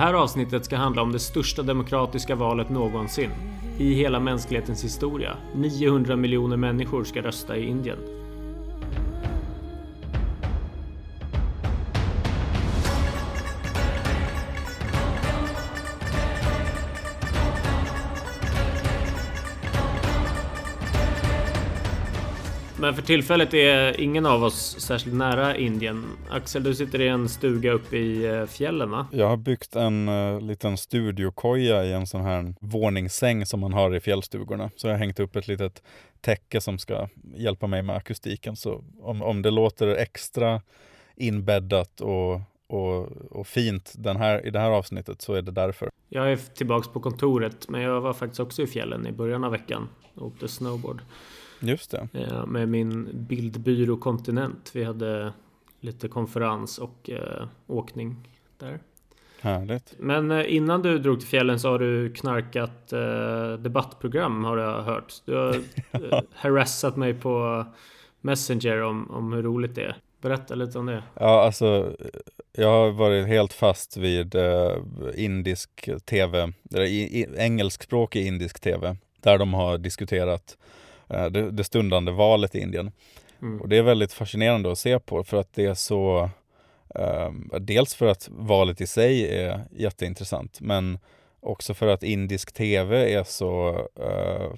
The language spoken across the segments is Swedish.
här avsnittet ska handla om det största demokratiska valet någonsin. I hela mänsklighetens historia. 900 miljoner människor ska rösta i Indien. Men för tillfället är ingen av oss särskilt nära Indien. Axel, du sitter i en stuga uppe i eh, fjällen va? Jag har byggt en uh, liten studiokoja i en sån här våningssäng som man har i fjällstugorna. Så jag har hängt upp ett litet täcke som ska hjälpa mig med akustiken. Så om, om det låter extra inbäddat och, och, och fint den här, i det här avsnittet så är det därför. Jag är tillbaks på kontoret, men jag var faktiskt också i fjällen i början av veckan och åkte snowboard. Just det. Eh, med min bildbyrå Kontinent. Vi hade lite konferens och eh, åkning där. Härligt. Men eh, innan du drog till fjällen så har du knarkat eh, debattprogram har jag hört. Du har harassat mig på Messenger om, om hur roligt det är. Berätta lite om det. Ja, alltså jag har varit helt fast vid eh, indisk tv, eller i, i, engelskspråkig indisk tv, där de har diskuterat det, det stundande valet i Indien. Mm. Och det är väldigt fascinerande att se på för att det är så eh, Dels för att valet i sig är jätteintressant men också för att indisk tv är så, eh,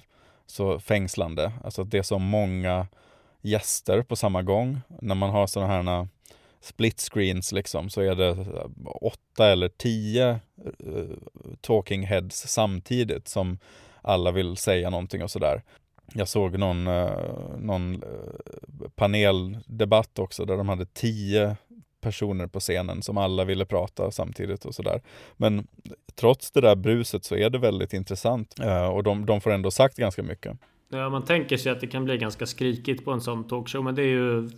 så fängslande. Alltså att det är så många gäster på samma gång. När man har sådana här split screens liksom så är det åtta eller tio talking heads samtidigt som alla vill säga någonting och sådär. Jag såg någon, eh, någon eh, paneldebatt också där de hade tio personer på scenen som alla ville prata samtidigt och sådär. Men trots det där bruset så är det väldigt intressant eh, och de, de får ändå sagt ganska mycket. Ja, man tänker sig att det kan bli ganska skrikigt på en sån talkshow, men det är ju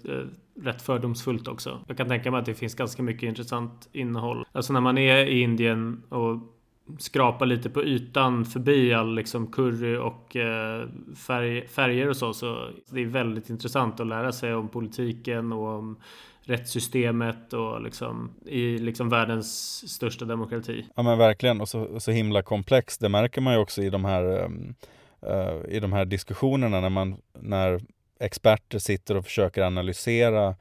rätt fördomsfullt också. Jag kan tänka mig att det finns ganska mycket intressant innehåll. Alltså när man är i Indien och skrapa lite på ytan förbi all liksom curry och eh, färg, färger och så. Så det är väldigt intressant att lära sig om politiken och om rättssystemet och liksom i liksom världens största demokrati. Ja men verkligen och så, så himla komplext. Det märker man ju också i de här uh, i de här diskussionerna när man när experter sitter och försöker analysera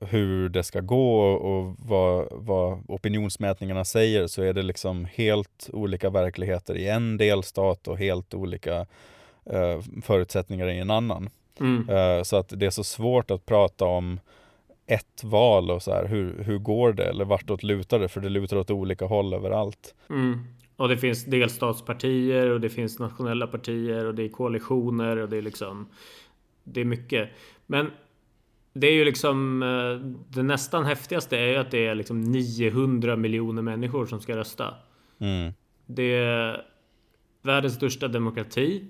hur det ska gå och vad, vad opinionsmätningarna säger så är det liksom helt olika verkligheter i en delstat och helt olika eh, förutsättningar i en annan. Mm. Eh, så att det är så svårt att prata om ett val och så här, hur, hur går det eller vartåt lutar det? För det lutar åt olika håll överallt. Mm. Och det finns delstatspartier och det finns nationella partier och det är koalitioner och det är liksom Det är mycket. Men det är ju liksom eh, det nästan häftigaste är ju att det är liksom 900 miljoner människor som ska rösta. Mm. Det är världens största demokrati.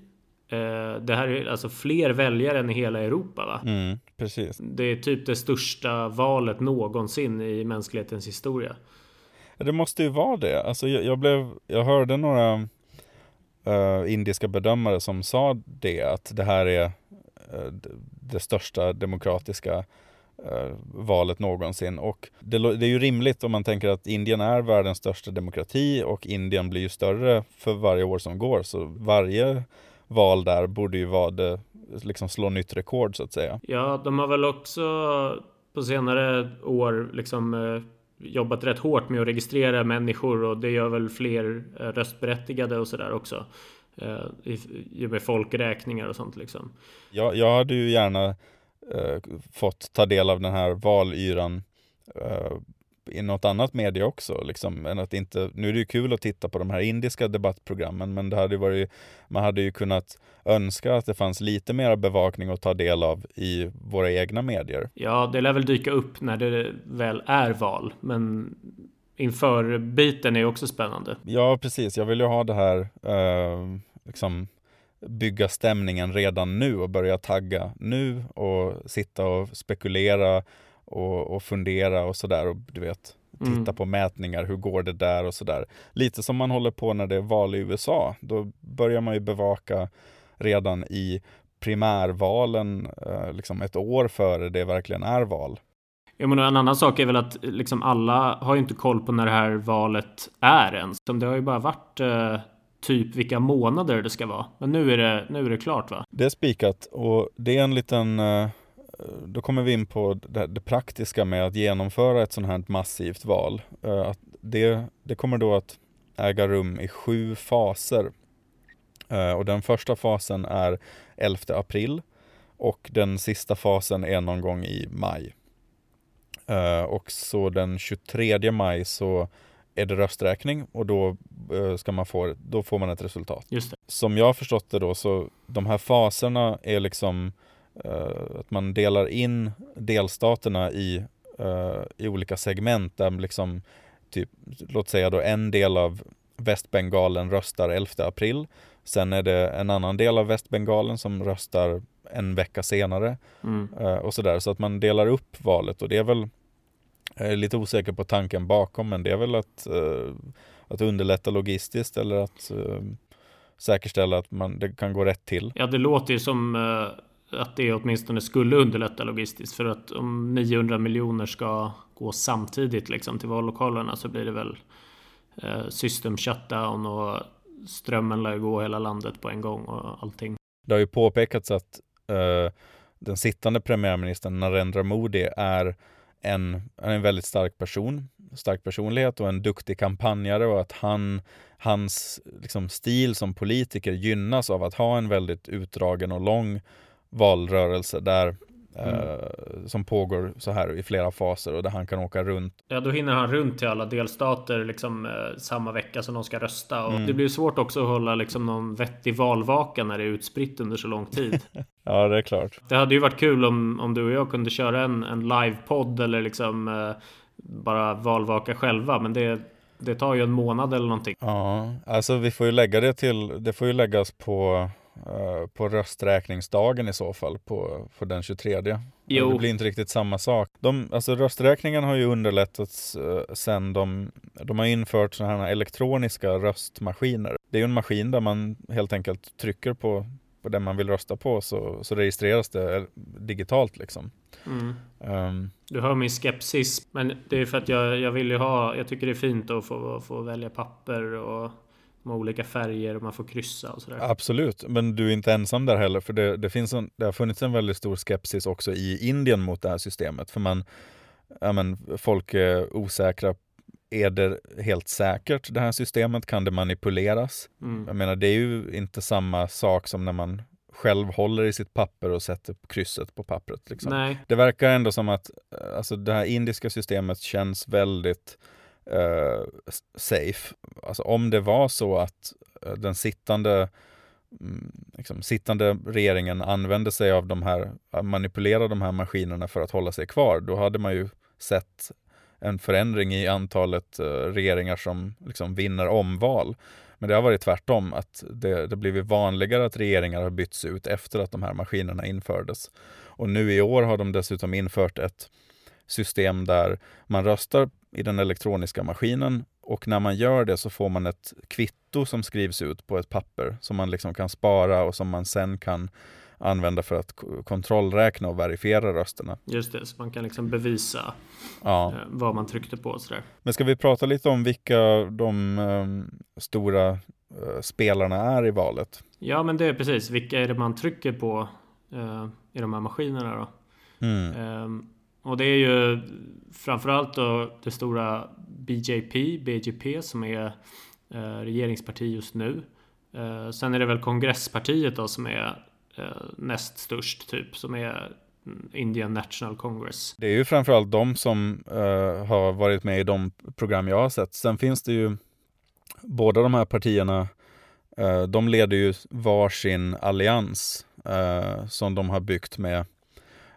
Eh, det här är alltså fler väljare än i hela Europa va? Mm, precis. Det är typ det största valet någonsin i mänsklighetens historia. Det måste ju vara det. Alltså jag, jag blev, jag hörde några uh, indiska bedömare som sa det, att det här är Eh, det största demokratiska eh, valet någonsin. Och det, det, är ju rimligt om man tänker att Indien är världens största demokrati och Indien blir ju större för varje år som går. Så varje val där borde ju vara det, liksom slå nytt rekord så att säga. Ja, de har väl också på senare år liksom eh, jobbat rätt hårt med att registrera människor och det gör väl fler röstberättigade och sådär också. Eh, i, med folkräkningar och sånt liksom. Jag, jag hade ju gärna eh, fått ta del av den här valyran eh, i något annat media också. Liksom, än att inte, nu är det ju kul att titta på de här indiska debattprogrammen men det hade varit, man hade ju kunnat önska att det fanns lite mer bevakning att ta del av i våra egna medier. Ja, det lär väl dyka upp när det väl är val. Men inför biten är också spännande. Ja, precis. Jag vill ju ha det här eh, liksom bygga stämningen redan nu och börja tagga nu och sitta och spekulera och, och fundera och sådär och du vet titta mm. på mätningar, hur går det där och sådär. Lite som man håller på när det är val i USA. Då börjar man ju bevaka redan i primärvalen, eh, liksom ett år före det verkligen är val. Jag menar, en annan sak är väl att liksom alla har ju inte koll på när det här valet är ens. Det har ju bara varit eh, typ vilka månader det ska vara. Men nu är det, nu är det klart va? Det är spikat och det är en liten eh, då kommer vi in på det, det, praktiska med att genomföra ett sånt här massivt val. Eh, att det, det kommer då att äga rum i sju faser. Eh, och den första fasen är 11 april och den sista fasen är någon gång i maj. Och så den 23 maj så är det rösträkning och då, uh, ska man få, då får man ett resultat. Som jag har förstått det då så de här faserna är liksom uh, att man delar in delstaterna i, i olika segment där liksom typ, låt säga då en del av Västbengalen röstar 11 april. Sen är det en annan del av Västbengalen som röstar en vecka senare. Mm. och sådär, så att man delar upp valet och det är väl jag är lite osäker på tanken bakom, men det är väl att, uh, att underlätta logistiskt eller att uh, säkerställa att man, det kan gå rätt till. Ja, det låter ju som uh, att det åtminstone skulle underlätta logistiskt. För att om 900 miljoner ska gå samtidigt liksom, till vallokalerna så blir det väl system shutdown och strömmen lär gå hela landet på en gång och allting. Det har ju påpekats att den sittande premiärministern Narendra Modi är en, han är en väldigt stark person, stark personlighet och en duktig kampanjare och att han, hans liksom, stil som politiker gynnas av att ha en väldigt utdragen och lång valrörelse där Mm. Eh, som pågår så här i flera faser och där han kan åka runt. Ja, då hinner han runt till alla delstater liksom eh, samma vecka som de ska rösta. Och mm. det blir svårt också att hålla liksom någon vettig valvaka när det är utspritt under så lång tid. ja, det är klart. Det hade ju varit kul om, om du och jag kunde köra en, en livepodd eller liksom eh, bara valvaka själva. Men det, det tar ju en månad eller någonting. Ja, alltså vi får ju lägga det till, det får ju läggas på på rösträkningsdagen i så fall, på, på den 23. Jo. Det blir inte riktigt samma sak. De, alltså rösträkningen har ju underlättats uh, sen de, de har infört sådana här elektroniska röstmaskiner. Det är ju en maskin där man helt enkelt trycker på, på den man vill rösta på så, så registreras det eh, digitalt liksom. Mm. Um, du hör min skepsis, men det är för att jag, jag vill ju ha, jag tycker det är fint att få, få välja papper och med olika färger och man får kryssa och sådär. Absolut, men du är inte ensam där heller, för det, det, finns en, det har funnits en väldigt stor skepsis också i Indien mot det här systemet, för man, ja, men, folk är osäkra är det helt säkert det här systemet? Kan det manipuleras? Mm. Jag menar, det är ju inte samma sak som när man själv håller i sitt papper och sätter krysset på pappret. Liksom. Det verkar ändå som att alltså, det här indiska systemet känns väldigt uh, safe. Alltså om det var så att uh, den sittande mm, liksom, sittande regeringen använde sig av de här, eh, manipulerade de här maskinerna för att hålla sig kvar, då hade man ju sett en förändring i antalet uh, regeringar som liksom vinner omval. Men det har varit tvärtom, att det, det blivit vanligare att regeringar har bytts ut efter att de här maskinerna infördes. Och nu i år har de dessutom infört ett system där man röstar i den elektroniska maskinen och när man gör det så får man ett kvitto som skrivs ut på ett papper som man liksom kan spara och som man sen kan använda för att kontrollräkna och verifiera rösterna. Just det, så man kan liksom bevisa ja. Eh, vad man tryckte på. Sådär. Men ska vi prata lite om vilka de um, stora uh, spelarna är i valet? Ja, men det är precis. Vilka är det man trycker på uh, i de här maskinerna då? Mm. Um, och det är ju framförallt då det stora BJP, BJP som är eh, regeringsparti just nu. Eh, sen är det väl kongresspartiet då som är eh, näst störst typ, som är mm, Indian National Congress. Det är ju framförallt de som uh, har varit med i de program jag har sett. Sen finns det ju båda de här partierna, uh, de leder ju varsin allians uh, som de har byggt med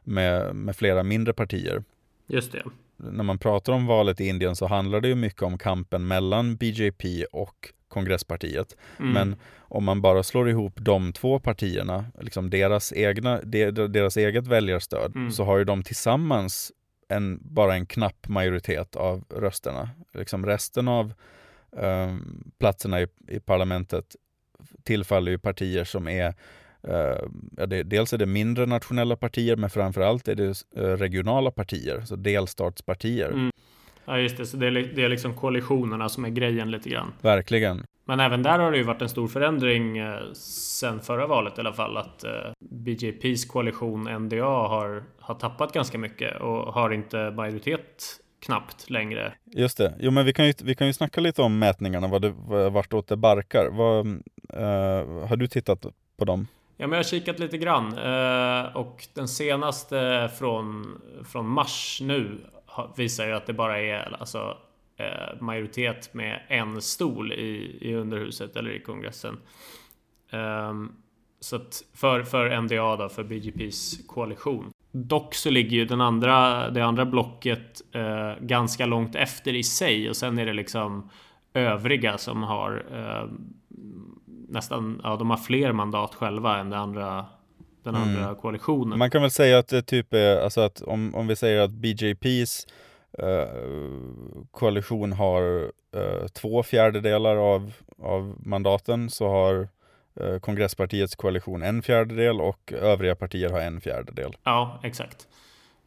med, med flera mindre partier. Just det. När man pratar om valet i Indien så handlar det ju mycket om kampen mellan BJP och kongresspartiet. Mm. Men om man bara slår ihop de två partierna, liksom deras, egna, deras eget väljarstöd, mm. så har ju de tillsammans en, bara en knapp majoritet av rösterna. Liksom resten av um, platserna i, i parlamentet tillfaller ju partier som är ja, det, dels är det mindre nationella partier men framförallt är det regionala partier, så delstatspartier. Mm. Ja just det, så det är, det är liksom koalitionerna som är grejen lite grann. Verkligen. Men även där har det ju varit en stor förändring eh, sen förra valet i alla fall. Att eh, BJPs koalition NDA har, har tappat ganska mycket och har inte majoritet knappt längre. Just det. Jo, men vi kan ju, vi kan ju snacka lite om mätningarna, vad det, vartåt det barkar. Vad, eh, har du tittat på dem? Ja, men jag har kikat lite grann eh, och den senaste från, från mars nu visar ju att det bara är alltså, eh, majoritet med en stol i, i underhuset eller i kongressen. Ehm, så att för, för NDA då, för BGPs koalition. Dock så ligger ju den andra, det andra blocket eh, ganska långt efter i sig och sen är det liksom övriga som har eh, nästan, ja de har fler mandat själva än det andra den andra mm. koalitionen. Man kan väl säga att det typ är, alltså att om, om vi säger att BJPs eh, koalition har eh, två fjärdedelar av, av mandaten så har eh, kongresspartiets koalition en fjärdedel och övriga partier har en fjärdedel. Ja, exakt.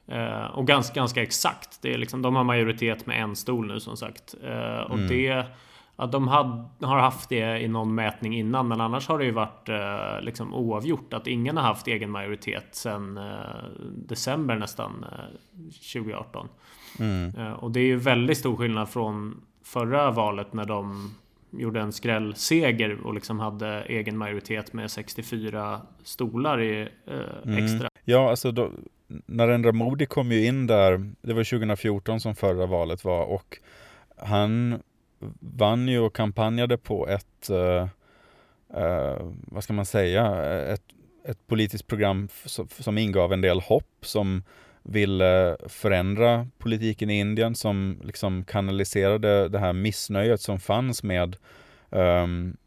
Eh, och ganska, ganska exakt. Det är liksom, de har majoritet med en stol nu som sagt. Eh, och mm. det Ja, de had, har haft det i någon mätning innan, men annars har det ju varit eh, liksom oavgjort. Att ingen har haft egen majoritet sedan eh, december nästan eh, 2018. Mm. Eh, och det är ju väldigt stor skillnad från förra valet när de gjorde en skrällseger och liksom hade egen majoritet med 64 stolar i, eh, mm. extra. Ja, alltså då, Narendra Modi kom ju in där, det var 2014 som förra valet var och han vann ju och kampanjade på ett, eh, eh vad ska man säga, eh, ett, ett politiskt program som, som ingav en del hopp, som ville förändra politiken i Indien, som liksom kanaliserade det här missnöjet som fanns med um,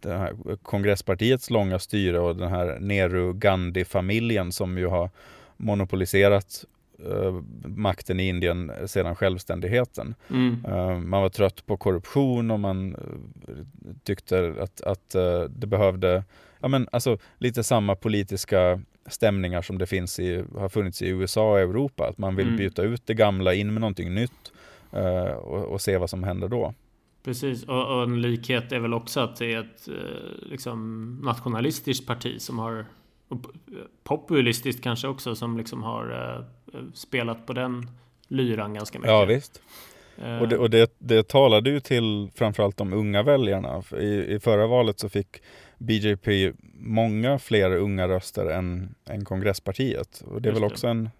det här kongresspartiets långa styre och den här Nehru-Gandhi-familjen som ju har monopoliserat Eh, makten i Indien sedan självständigheten. Mm. Eh, man var trött på korruption och man eh, tyckte att, att det behövde, ja men alltså lite samma politiska stämningar som det finns i, har funnits i USA och Europa. Att man vill mm. byta ut det gamla, in med någonting nytt och, och se vad som händer då. Precis, och, och, en likhet är väl också att det är ett liksom, nationalistiskt parti som har populistiskt kanske också som liksom har uh, spelat på den lyran ganska mycket. Ja visst. Uh, och, det, och det, det talade ju till framförallt de unga väljarna. I, I förra valet så fick BJP många fler unga röster än, än kongresspartiet. Och det är väl också det. en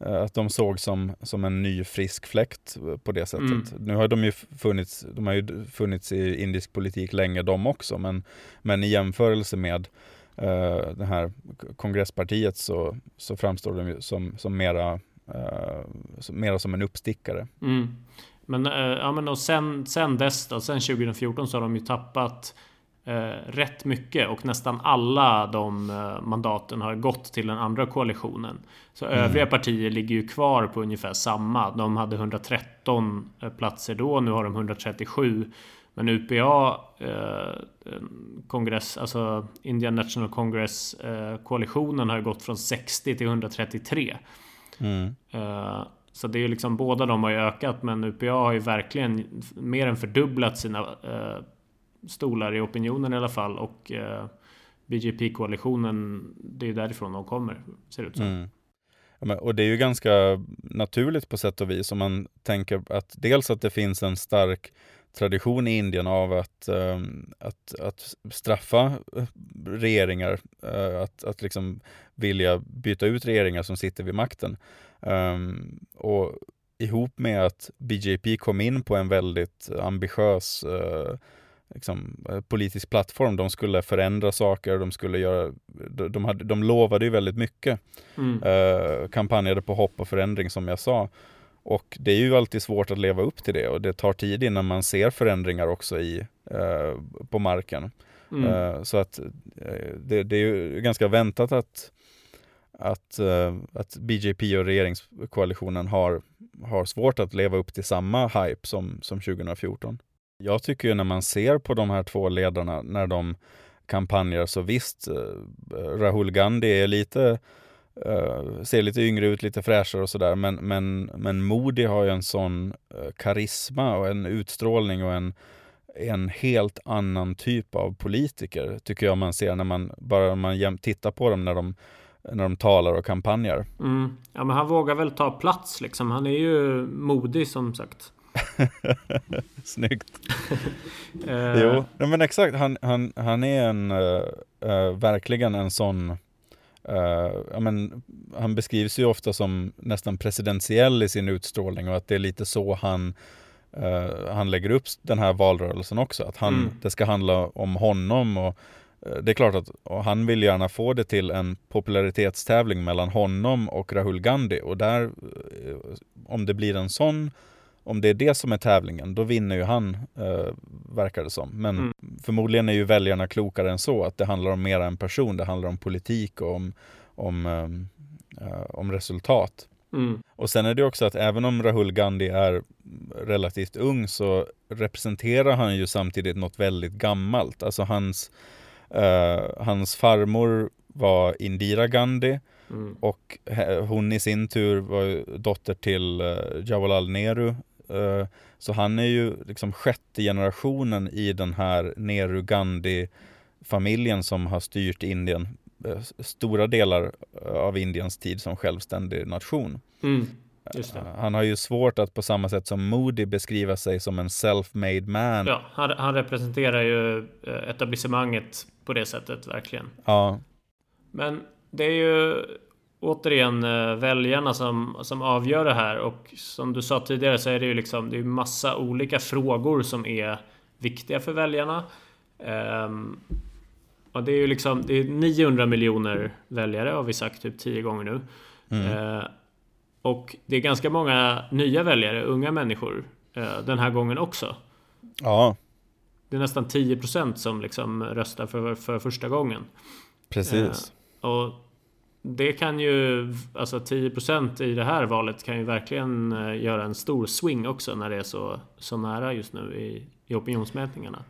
eh, att de såg som, som en ny frisk fläkt på det sättet. Mm. Nu har de ju funnits, de har ju funnits i indisk politik länge de också, men, men i jämförelse med uh, det här kongresspartiet så, så framstår de som, som mera, uh, som, mera som en uppstickare. Mm. Men, uh, ja, men och sen, sen dess då, sen 2014 så har de ju tappat eh, rätt mycket och nästan alla de eh, mandaten har gått till den andra koalitionen. Så mm. övriga partier ligger ju kvar på ungefär samma. De hade 113 platser då, nu har de 137. Men UPA eh, kongress, alltså Indian National Congress eh, koalitionen har ju gått från 60 till 133. Mm. Eh, så det är ju liksom båda de har ju ökat men UPA har ju verkligen mer än fördubblat sina stolar i opinionen i alla fall och BJP-koalitionen det är ju därifrån de kommer ser det ut som. Mm. Ja, och det är ju ganska naturligt på sätt och vis om man tänker att dels att det finns en stark tradition i Indien av att, ehm, att, att straffa eh, regeringar, eh, att, att liksom vilja byta ut regeringar som sitter vid makten. Um, och ihop med att BJP kom in på en väldigt ambitiös uh, liksom, politisk plattform. De skulle förändra saker, de skulle göra, de, hade, de lovade ju väldigt mycket. Mm. Kampanjade på hopp och förändring som jag sa. Och det är ju alltid svårt att leva upp till det och det tar tid innan man ser förändringar också i, eh, på marken. Mm. Eh, så att eh, det, det, är ju ganska väntat att, att, eh, att BJP och regeringskoalitionen har, har svårt att leva upp till samma hype som, som 2014. Jag tycker ju när man ser på de här två ledarna när de kampanjer så visst, Rahul Gandhi är lite Uh, ser lite yngre ut, lite fräschare och sådär. Men, men, men Modi har ju en sån uh, karisma och en utstrålning och en, en helt annan typ av politiker, tycker jag man ser när man bara man tittar på dem när de, när de talar och kampanjar. Mm. Ja, men han vågar väl ta plats liksom. Han är ju modig som sagt. Snyggt. uh... Jo, men exakt. Han, han, han är en, verkligen en sån Uh, men, han beskrivs ju ofta som nästan presidentiell i sin utstrålning och att det är lite så han, uh, han lägger upp den här valrörelsen också. Att han, mm. det ska handla om honom och uh, det är klart att han vill gärna få det till en popularitetstävling mellan honom och Rahul Gandhi och där, om det blir en sån om det är det som är tävlingen, då vinner ju han, eh, verkar det som. Men mm. förmodligen är ju väljarna klokare än så, att det handlar om mera en person, det handlar om politik och om, om, eh, om resultat. Mm. Och sen är det också att även om Rahul Gandhi är relativt ung så representerar han ju samtidigt något väldigt gammalt. Alltså hans, eh, hans farmor var Indira Gandhi mm. och hon i sin tur var dotter till uh, Jawaharlal Nehru Eh, så han är ju liksom sjätte generationen i den här Nehru Gandhi-familjen som har styrt Indien eh, stora delar eh, av Indiens tid som självständig nation. Mm, han har ju svårt att på samma sätt som Moody beskriva sig som en self-made man. Ja, han, han, representerar ju etablissemanget på det sättet, verkligen. Ja. Men det är ju återigen eh, väljarna som, som avgör det här och som du sa tidigare så är det ju liksom det är massa olika frågor som är viktiga för väljarna. Um, och det är ju liksom det är 900 miljoner väljare har vi sagt typ 10 gånger nu. Mm. Uh, och det är ganska många nya väljare, unga människor uh, den här gången också. Ja. Det är nästan 10% som liksom röstar för, för första gången. Precis. Uh, och det kan ju, alltså 10% i det här valet kan ju verkligen eh, göra en stor swing också när det är så, så nära just nu i, i opinionsmätningarna.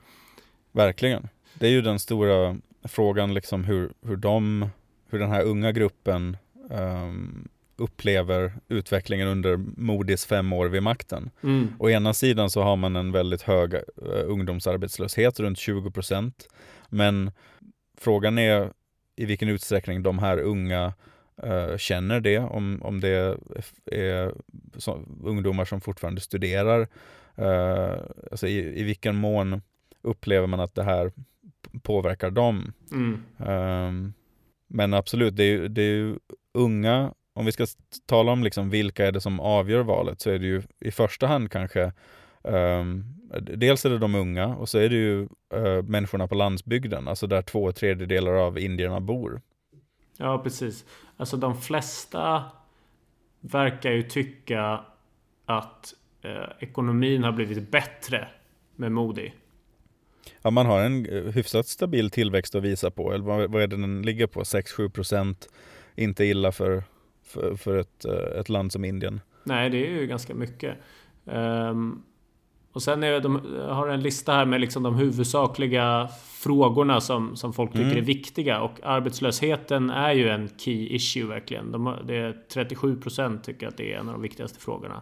Verkligen. Det är ju den stora frågan liksom hur, hur de, hur den här unga gruppen um, upplever utvecklingen under Modis fem år vid makten. Mm. Å ena sidan så har man en väldigt hög uh, ungdomsarbetslöshet, runt 20% Men frågan är i vilken utsträckning de här unga uh, känner det, om, om det är, så, ungdomar som fortfarande studerar. Uh, alltså i, i vilken mån upplever man att det här påverkar dem. Mm. Um, men absolut, det är, det är ju unga, om vi ska tala om liksom vilka är det som avgör valet, så är det ju i första hand kanske um, dels är det de unga och så är det ju uh, människorna på landsbygden, alltså där två tredjedelar av indierna bor. Ja, precis. Alltså de flesta verkar ju tycka att uh, ekonomin har blivit bättre med Modi. Ja, man har en eh, hyfsat stabil tillväxt att visa på. Eller vad, vad är det den ligger på? 6-7 procent. Inte illa för, för, för ett, ett land som Indien. Nej, det är ju ganska mycket. Um, och sen är de, har en lista här med liksom de huvudsakliga frågorna som, som folk tycker mm. är viktiga. Och arbetslösheten är ju en key issue verkligen. De, det är 37% tycker att det är en av de viktigaste frågorna.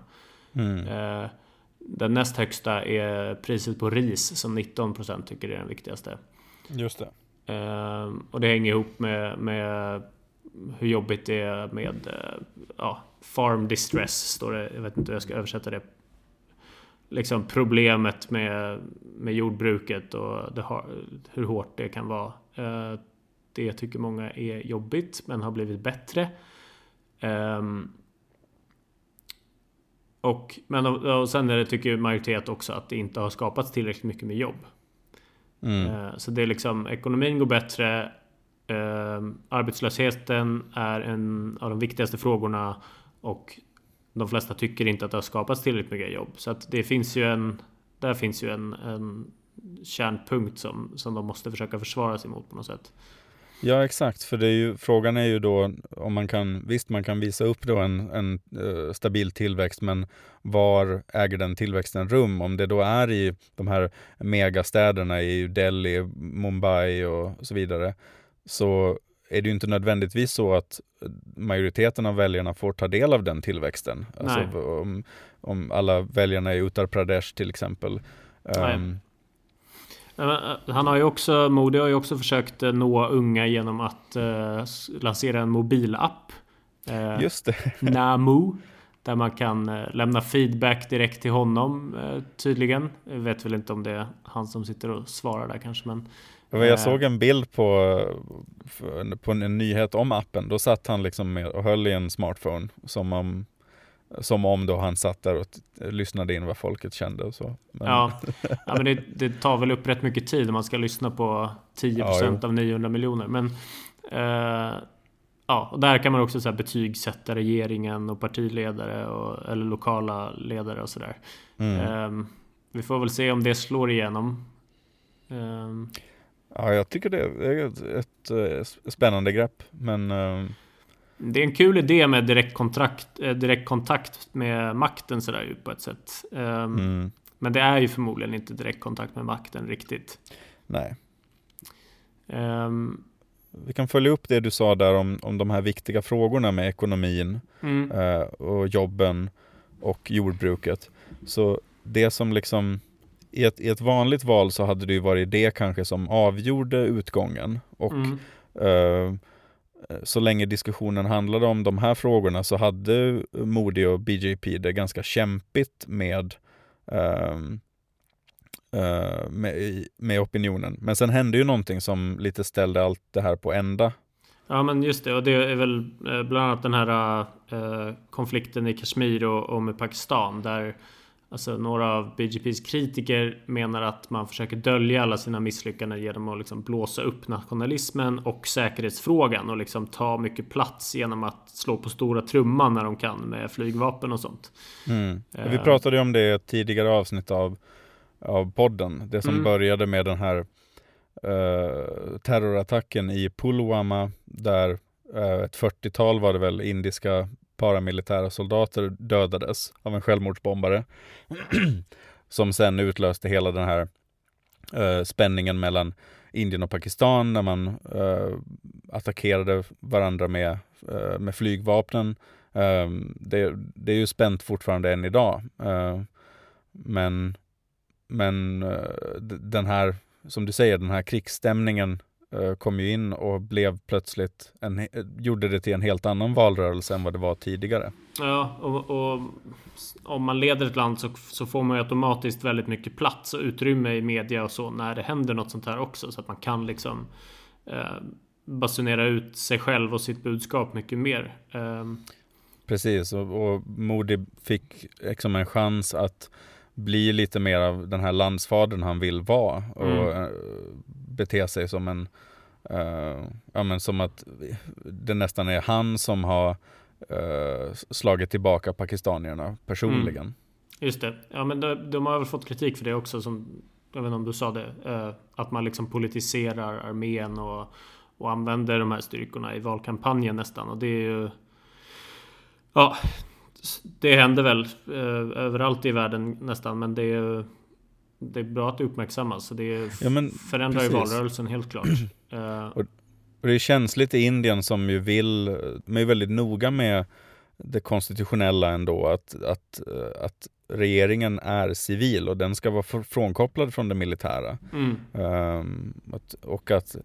Mm. Eh, den näst högsta är priset på ris som 19% tycker är den viktigaste. Just det. Eh, och det hänger ihop med, med hur jobbigt det är med eh, ja, farm distress, står det. Jag vet inte hur jag ska översätta det liksom problemet med, med jordbruket och det, hur hårt det kan vara. Eh, det tycker många är jobbigt men har blivit bättre. Ehm, och, men, och sen är det, tycker majoritet också att det inte har skapats tillräckligt mycket med jobb. Mm. Eh, så det är liksom, ekonomin går bättre. Ehm, arbetslösheten är en av de viktigaste frågorna och de flesta tycker inte att det har skapats tillräckligt mycket jobb. Så att det finns ju en... Där finns ju en, en kärnpunkt som, som de måste försöka försvara sig mot på något sätt. Ja exakt, för det är ju, frågan är ju då om man kan, visst man kan visa upp då en, en uh, stabil tillväxt men var äger den tillväxten rum? Om det då är i de här megastäderna i Delhi, Mumbai och så vidare så är det ju inte nödvändigtvis så att majoriteten av väljarna får ta del av den tillväxten. Alltså om, om alla väljarna i Uttar Pradesh till exempel. Um, han har ju också, Modi har ju också försökt eh, nå unga genom att uh, lansera en mobilapp. Uh, Just det. Namu. Där man kan uh, lämna feedback direkt till honom tydligen. Jag vet väl inte om det är han som sitter och svarar där kanske men jag såg en bild på, på en nyhet om appen. Då satt han liksom med och höll i en smartphone som om, som om då han satt där och lyssnade in vad folket kände och så. Men... Ja, ja, men det, det, tar väl upp rätt mycket tid om man ska lyssna på 10% ja, av 900 miljoner. Men eh, ja, och där kan man också så här betygsätta regeringen och partiledare och, eller lokala ledare och sådär. Mm. Eh, vi får väl se om det slår igenom. Eh, Ja, jag tycker det är ett, ett, eh, spännande grepp. Men, uh... Det är en kul idé med eh, direkt kontakt med makten sådär ju på ett sätt. Um, mm. Men det är ju förmodligen inte direkt kontakt med makten riktigt. Nej. Um, Vi kan följa upp det du sa där om, om de här viktiga frågorna med ekonomin mm. uh, och jobben och jordbruket. Så det som liksom i ett, i ett vanligt val så hade det ju varit det kanske som avgjorde utgången. Och mm. eh, så länge diskussionen handlade om de här frågorna så hade Modi och BJP det ganska kämpigt med, eh, eh, med, med opinionen. Men sen hände ju någonting som lite ställde allt det här på ända. Ja men just det och det är väl eh, bland annat den här äh, konflikten i Kashmir och, och med Pakistan där Alltså några av BJPs kritiker menar att man försöker dölja alla sina misslyckanden genom att liksom blåsa upp nationalismen och säkerhetsfrågan och liksom ta mycket plats genom att slå på stora trumman när de kan med flygvapen och sånt. Mm. Vi pratade ju om det i ett tidigare avsnitt av, av podden. Det som mm. började med den här uh, terrorattacken i Pulwama där uh, ett 40-tal var det väl indiska paramilitära soldater dödades av en självmordsbombare. som sen utlöste hela den här uh, spänningen mellan Indien och Pakistan när man uh, attackerade varandra med, uh, med flygvapnen. Ehm, det, det, är ju spänt fortfarande än idag. Ehm, men men den här, som du säger, den här krigsstämningen kom ju in och blev plötsligt en, gjorde det till en helt annan valrörelse än vad det var tidigare. Ja, och, och om man leder ett land så, så, får man ju automatiskt väldigt mycket plats och utrymme i media och så när det händer något sånt här också så att man kan liksom eh, basunera ut sig själv och sitt budskap mycket mer. Eh. Precis, och, och Modi fick liksom en chans att bli lite mer av den här landsfadern han vill vara och mm. Bete sig som en, uh, ja men som att det nästan är han som har uh, slagit tillbaka pakistanierna personligen. Mm. Just det, ja men de, de, har väl fått kritik för det också som, jag vet inte om du sa det, uh, att man liksom politiserar armén och, och använder de här styrkorna i valkampanjen nästan och det är ju Ja, det händer väl eh, överallt i världen nästan men det är det är bra att det uppmärksammas. Så det ja, men, förändrar ju valrörelsen helt klart. uh, och, och det är känsligt i Indien som ju vill, man är väldigt noga med det konstitutionella ändå, att, att, att regeringen är civil och den ska vara frånkopplad från det militära. Mm. Um, att, och att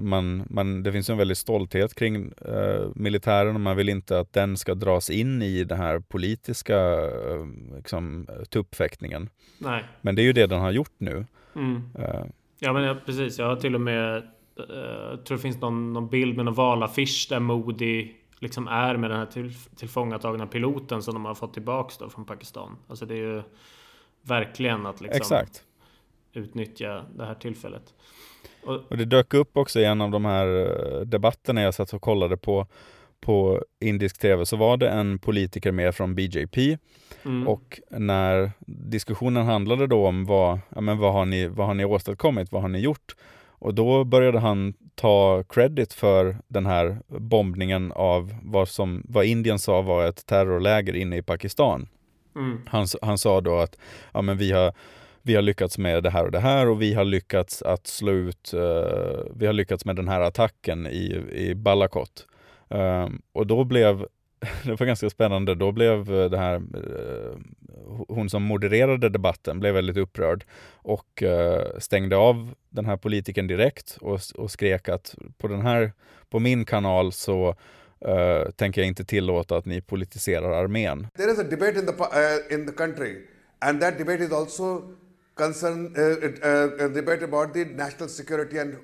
man, man, det finns en väldig stolthet kring uh, militären och man vill inte att den ska dras in i den här politiska uh, liksom, tuppfäktningen. Nej. Men det är ju det den har gjort nu. Mm. Uh, ja men ja, precis, jag har till och med jag tror det finns någon, någon bild med någon valaffisch där Modi liksom är med den här till, tillfångatagna piloten som de har fått tillbaks då från Pakistan. Alltså det är ju verkligen att liksom Exakt. Utnyttja det här tillfället. Och det dök upp också i en av de här eh, debatterna jag satt och kollade på på indisk tv så var det en politiker med från BJP mm. och när diskussionen handlade då om vad, ja, men vad, har ni, vad har ni åstadkommit, vad har ni gjort? Och då började han ta credit för den här bombningen av vad, som, vad Indien sa var ett terrorläger inne i Pakistan. Mm. Han, han sa då att ja, men vi, har, vi har lyckats med det här och det här och vi har lyckats att slå ut, uh, vi har lyckats med den här attacken i, i Balakot. Uh, ehm, och då blev det var ganska spännande. Då blev det här, eh, hon som modererade debatten blev väldigt upprörd och eh, stängde av den här politikern direkt och, och skrek att på den här, på min kanal så uh, tänker jag inte tillåta att ni politiserar armén. There is a debate in the, uh, in the country and that debate is also concern, uh, uh, debate about the national security and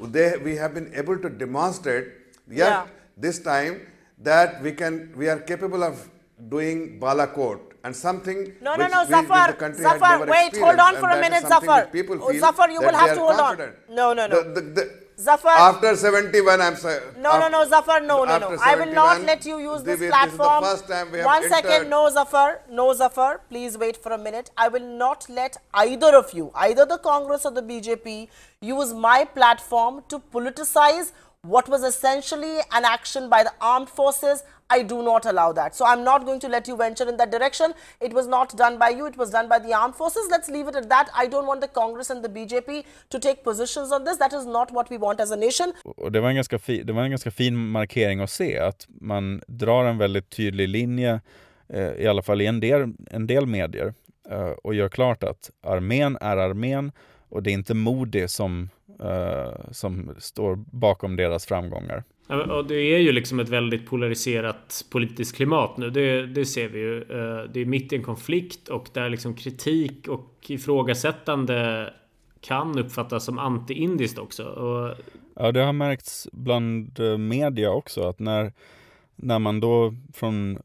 they, we have been able to demonstrate yet yeah. this time that we can we are capable of doing balakot and something no no no Zafar Zafar wait hold on for a minute Zafar people oh, Zafar you will have to hold confident. on no no no the, the, the, Zafar after 71 I'm sorry no no no Zafar no no no I will not let you use this, this platform this first time we have second entered. no Zafar no Zafar please wait for a minute I will not let either of you either the Congress or the BJP use my platform to politicize what was essentially an action by the armed forces. I do not allow that. So I'm not going to let you venture in that direction. It was not done by you, it was done by the armed forces. Let's leave it at that. I don't want the Congress and the BJP to take positions on this. That is not what we want as a nation. Och det, var en ganska fi, det var en ganska fin markering att se att man drar en väldigt tydlig linje, eh, i alla fall i en del, en del medier, eh, och gör klart att armén är armén och det är inte Modi som uh, som står bakom deras framgångar. Ja, det är ju liksom ett väldigt polariserat politiskt klimat nu. Det, det ser vi ju. Uh, det är mitt i en konflikt och där liksom kritik och ifrågasättande kan uppfattas som anti-indiskt också. Och... Ja, det har märkts bland eh, media också att när när man då från uh,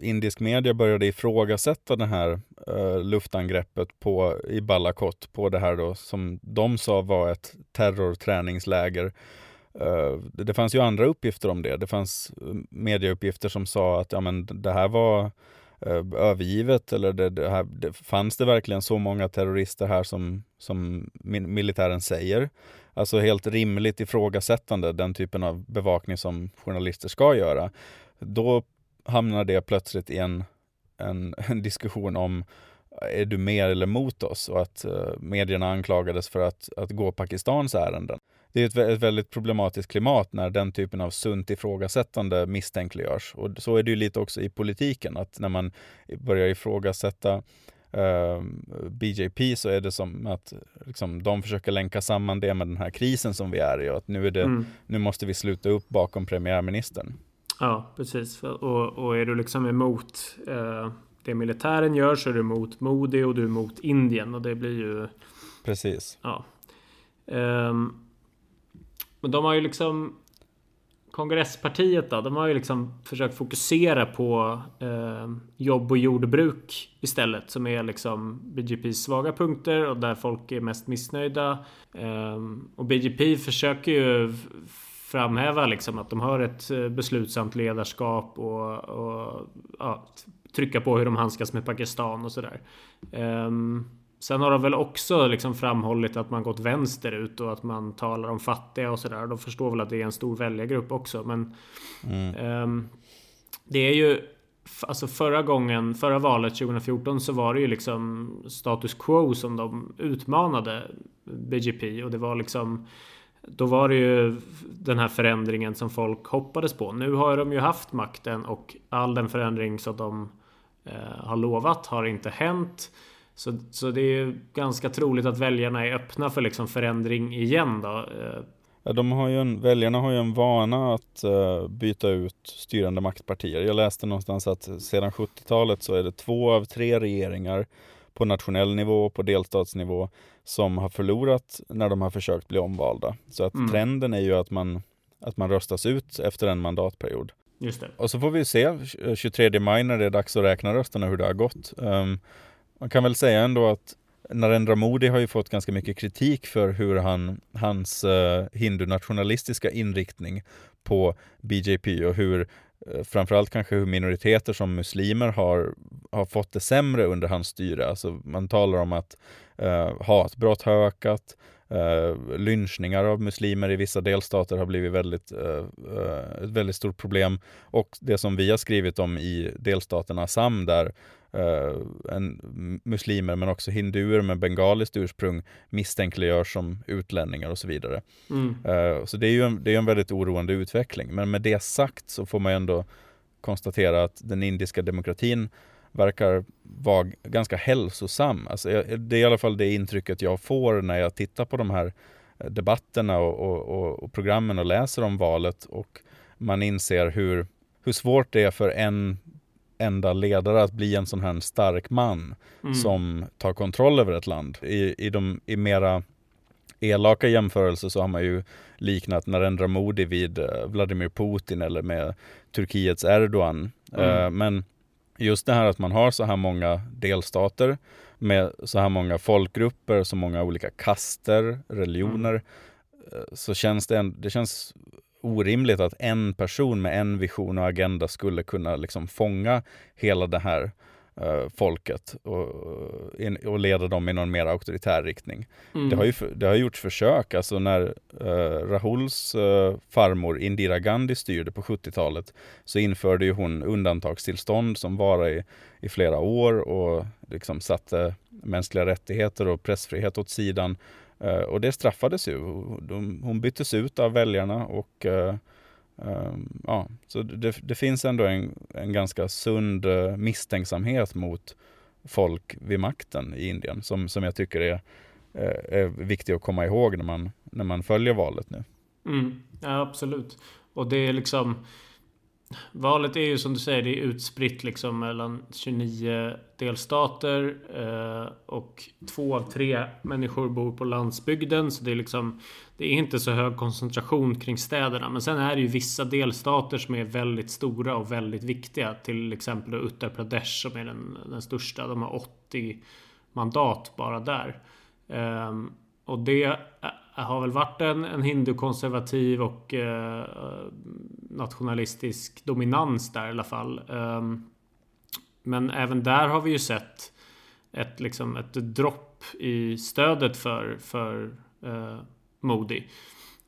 indisk media började ifrågasätta det här eh, luftangreppet på, i Balakot på det här då som de sa var ett terrorträningsläger. Eh, det, det fanns ju andra uppgifter om det. Det fanns eh, medieuppgifter som sa att ja, men det här var eh, övergivet eller det, det här, det, fanns det verkligen så många terrorister här som, som militären säger? Alltså helt rimligt ifrågasättande, den typen av bevakning som journalister ska göra. Då hamnar det plötsligt i en, en, en diskussion om är du med eller mot oss? Och att uh, medierna anklagades för att, att gå Pakistans ärenden. Det är ett, ett väldigt problematiskt klimat när den typen av sunt ifrågasättande misstänkliggörs. Och så är det ju lite också i politiken, att när man börjar ifrågasätta uh, BJP så är det som att liksom, de försöker länka samman det med den här krisen som vi är i och att nu, är det, mm. nu måste vi sluta upp bakom premiärministern. Ja, precis. Och, och är du liksom emot uh, det militären gör så är du emot Modi och du är emot Indien och det blir ju... Precis. Ja. Um, men de har ju liksom kongresspartiet då, de har ju liksom försökt fokusera på eh, jobb och jordbruk istället. Som är liksom BJPs svaga punkter och där folk är mest missnöjda. Eh, och BJP försöker ju framhäva liksom att de har ett eh, beslutsamt ledarskap och, och ja, trycka på hur de handskas med Pakistan och sådär. Um, Sen har de väl också liksom framhållit att man gått vänsterut och att man talar om fattiga och sådär. De förstår väl att det är en stor väljargrupp också. Men mm. um, det är ju Alltså förra gången, förra valet 2014 så var det ju liksom status quo som de utmanade BJP och det var liksom då var det ju den här förändringen som folk hoppades på. Nu har de ju haft makten och all den förändring som de eh, har lovat har inte hänt. Så, så det är ganska troligt att väljarna är öppna för liksom förändring igen då. Eh. Ja, de har ju en, väljarna har ju en vana att uh, byta ut styrande maktpartier. Jag läste någonstans att sedan 70-talet så är det två av tre regeringar på nationell nivå och på delstatsnivå som har förlorat när de har försökt bli omvalda. Så att mm. trenden är ju att man, att man röstas ut efter en mandatperiod. Just det. Och så får vi se 23 maj när det är dags att räkna rösterna hur det har gått. Um, man kan väl säga ändå att Narendra Modi har ju fått ganska mycket kritik för hur han, hans uh, hindunationalistiska inriktning på BJP och hur Eh, framförallt kanske hur minoriteter som muslimer har, har fått det sämre under hans styre. Alltså man talar om att eh, hatbrott har ökat, Uh, lynchningar av muslimer i vissa delstater har blivit väldigt, uh, uh, ett väldigt stort problem. Och det som vi har skrivit om i delstaten Assam där en, muslimer men också hinduer med bengaliskt ursprung misstänkliggörs som utlänningar och så vidare. Mm. så det är ju en, det är en väldigt oroande utveckling. Men med det sagt så får man ändå konstatera att den indiska demokratin verkar vara ganska hälsosam. Alltså, det är i alla fall det intrycket jag får när jag tittar på de här eh, debatterna och, och, och programmen och läser om valet och man inser hur, hur svårt det är för en enda ledare att bli en sån här stark man mm. som tar kontroll över ett land. I, i, de, i mera elaka jämförelser så har man ju liknat Narendra Modi vid eh, Vladimir Putin eller med Turkiets Erdogan. Mm. Uh, men just det här att man har så här många delstater med så här många folkgrupper, så många olika kaster, religioner, mm. Eh, så känns det, det känns orimligt att en person med en vision och agenda skulle kunna liksom fånga hela det här folket och, och leda dem i någon mer auktoritär riktning. Mm. Det, har ju, det har gjorts försök, alltså när uh, Rahuls uh, farmor Indira Gandhi styrde på 70-talet så införde ju hon undantagstillstånd som var i, i flera år och liksom satte mänskliga rättigheter och pressfrihet åt sidan. och det straffades ju. hon byttes ut av väljarna och Um, ja, så det, det, finns ändå en, en ganska sund uh, misstänksamhet mot folk vid makten i Indien som, som jag tycker är, uh, är viktig att komma ihåg när man, när man följer valet nu. Mm, ja, absolut. Och det är liksom Valet är ju som du säger, det är utspritt liksom mellan 29 delstater eh, och två av tre människor bor på landsbygden. Så det är liksom Det är inte så hög koncentration kring städerna. Men sen är det ju vissa delstater som är väldigt stora och väldigt viktiga. Till exempel Uttar Pradesh som är den, den största. De har 80 mandat bara där. Eh, och det eh, har väl varit en, en hindukonservativ och eh, nationalistisk dominans där i alla fall. Ehm, men även där har vi ju sett ett, liksom, ett dropp i stödet för, för eh, Modi.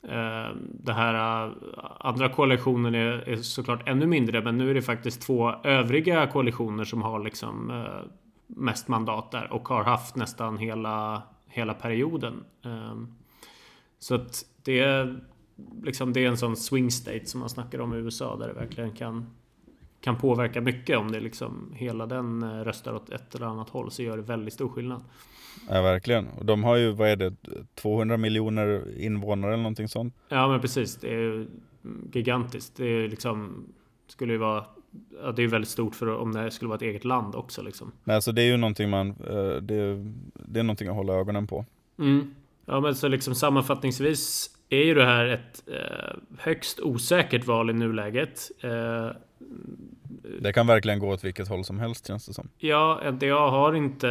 Eh, det här eh, andra koalitionen är, är, såklart ännu mindre men nu är det faktiskt två övriga koalitioner som har liksom eh, mest mandat där och har haft nästan hela, hela perioden. Eh, så att det liksom det är en sån swing state som man snackar om i USA där det verkligen kan kan påverka mycket om det liksom hela den eh, röstar åt ett eller annat håll så gör det väldigt stor skillnad. Ja verkligen. Och de har ju, vad är det, 200 miljoner invånare eller någonting sånt? Ja men precis. Det är gigantiskt. Det är liksom, skulle ju vara Ja, det är väldigt stort för om det skulle vara ett eget land också liksom. Nej, alltså det är ju någonting man, eh, det, det är någonting att hålla ögonen på. Mm. Ja men så liksom sammanfattningsvis är ju det här ett eh, högst osäkert val i nuläget. Eh, det kan verkligen gå åt vilket håll som helst känns det som. Ja, NDA har inte,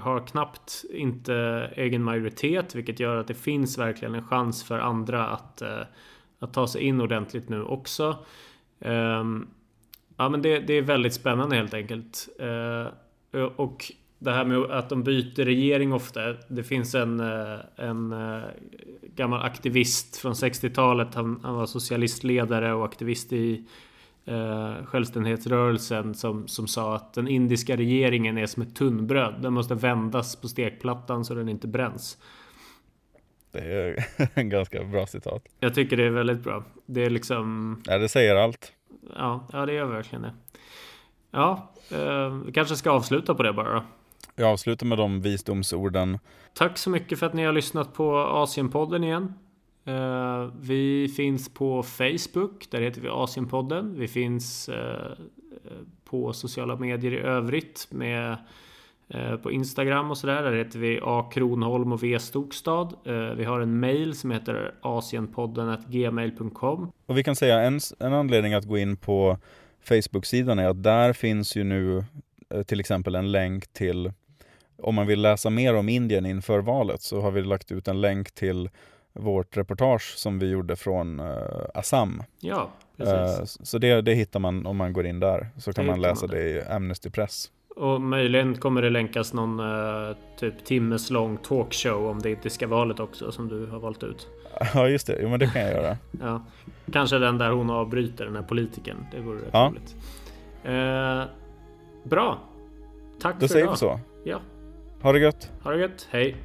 har knappt inte egen majoritet, vilket gör att det finns verkligen en chans för andra att, eh, att ta sig in ordentligt nu också. Um, ja, men det, det, är väldigt spännande helt enkelt. Uh, och det här med att de byter regering ofta. Det finns en, eh, en eh, gammal aktivist från 60-talet. Han, han, var socialistledare och aktivist i eh, självständighetsrörelsen som, som sa att den indiska regeringen är som ett tunnbröd. Den måste vändas på stekplattan så den inte bränns. Det är en ganska bra citat. Jag tycker det är väldigt bra. Det är liksom... Ja, det säger allt. Ja, ja det gör verkligen det. Ja, eh, vi kanske ska avsluta på det bara då. Jag avslutar med de visdomsorden. Tack så mycket för att ni har lyssnat på Asienpodden igen. Uh, vi finns på Facebook, där heter vi Asienpodden. Vi finns uh, på sociala medier i övrigt med uh, på Instagram och sådär. Där heter vi A Kronholm och V Stokstad. Vi har en mail som heter asienpodden gmail.com. Och vi kan säga en, en anledning att gå in på Facebook-sidan är att där finns ju nu till exempel en länk till om man vill läsa mer om Indien inför valet så har vi lagt ut en länk till vårt reportage som vi gjorde från uh, Assam. Ja, precis. Uh, så det, det hittar man om man går in där. Så kan man läsa man det. det i Amnesty Press. Och möjligen kommer det länkas någon uh, typ timmeslång talkshow om det indiska valet också som du har valt ut. Ja just det, jo men det kan jag göra. ja. Kanske den där hon avbryter den här politikern. Det vore rätt ja. roligt. Bra. Tack Då för säger idag. vi så. Ja. Ha det gött. Ha det gött. Hej.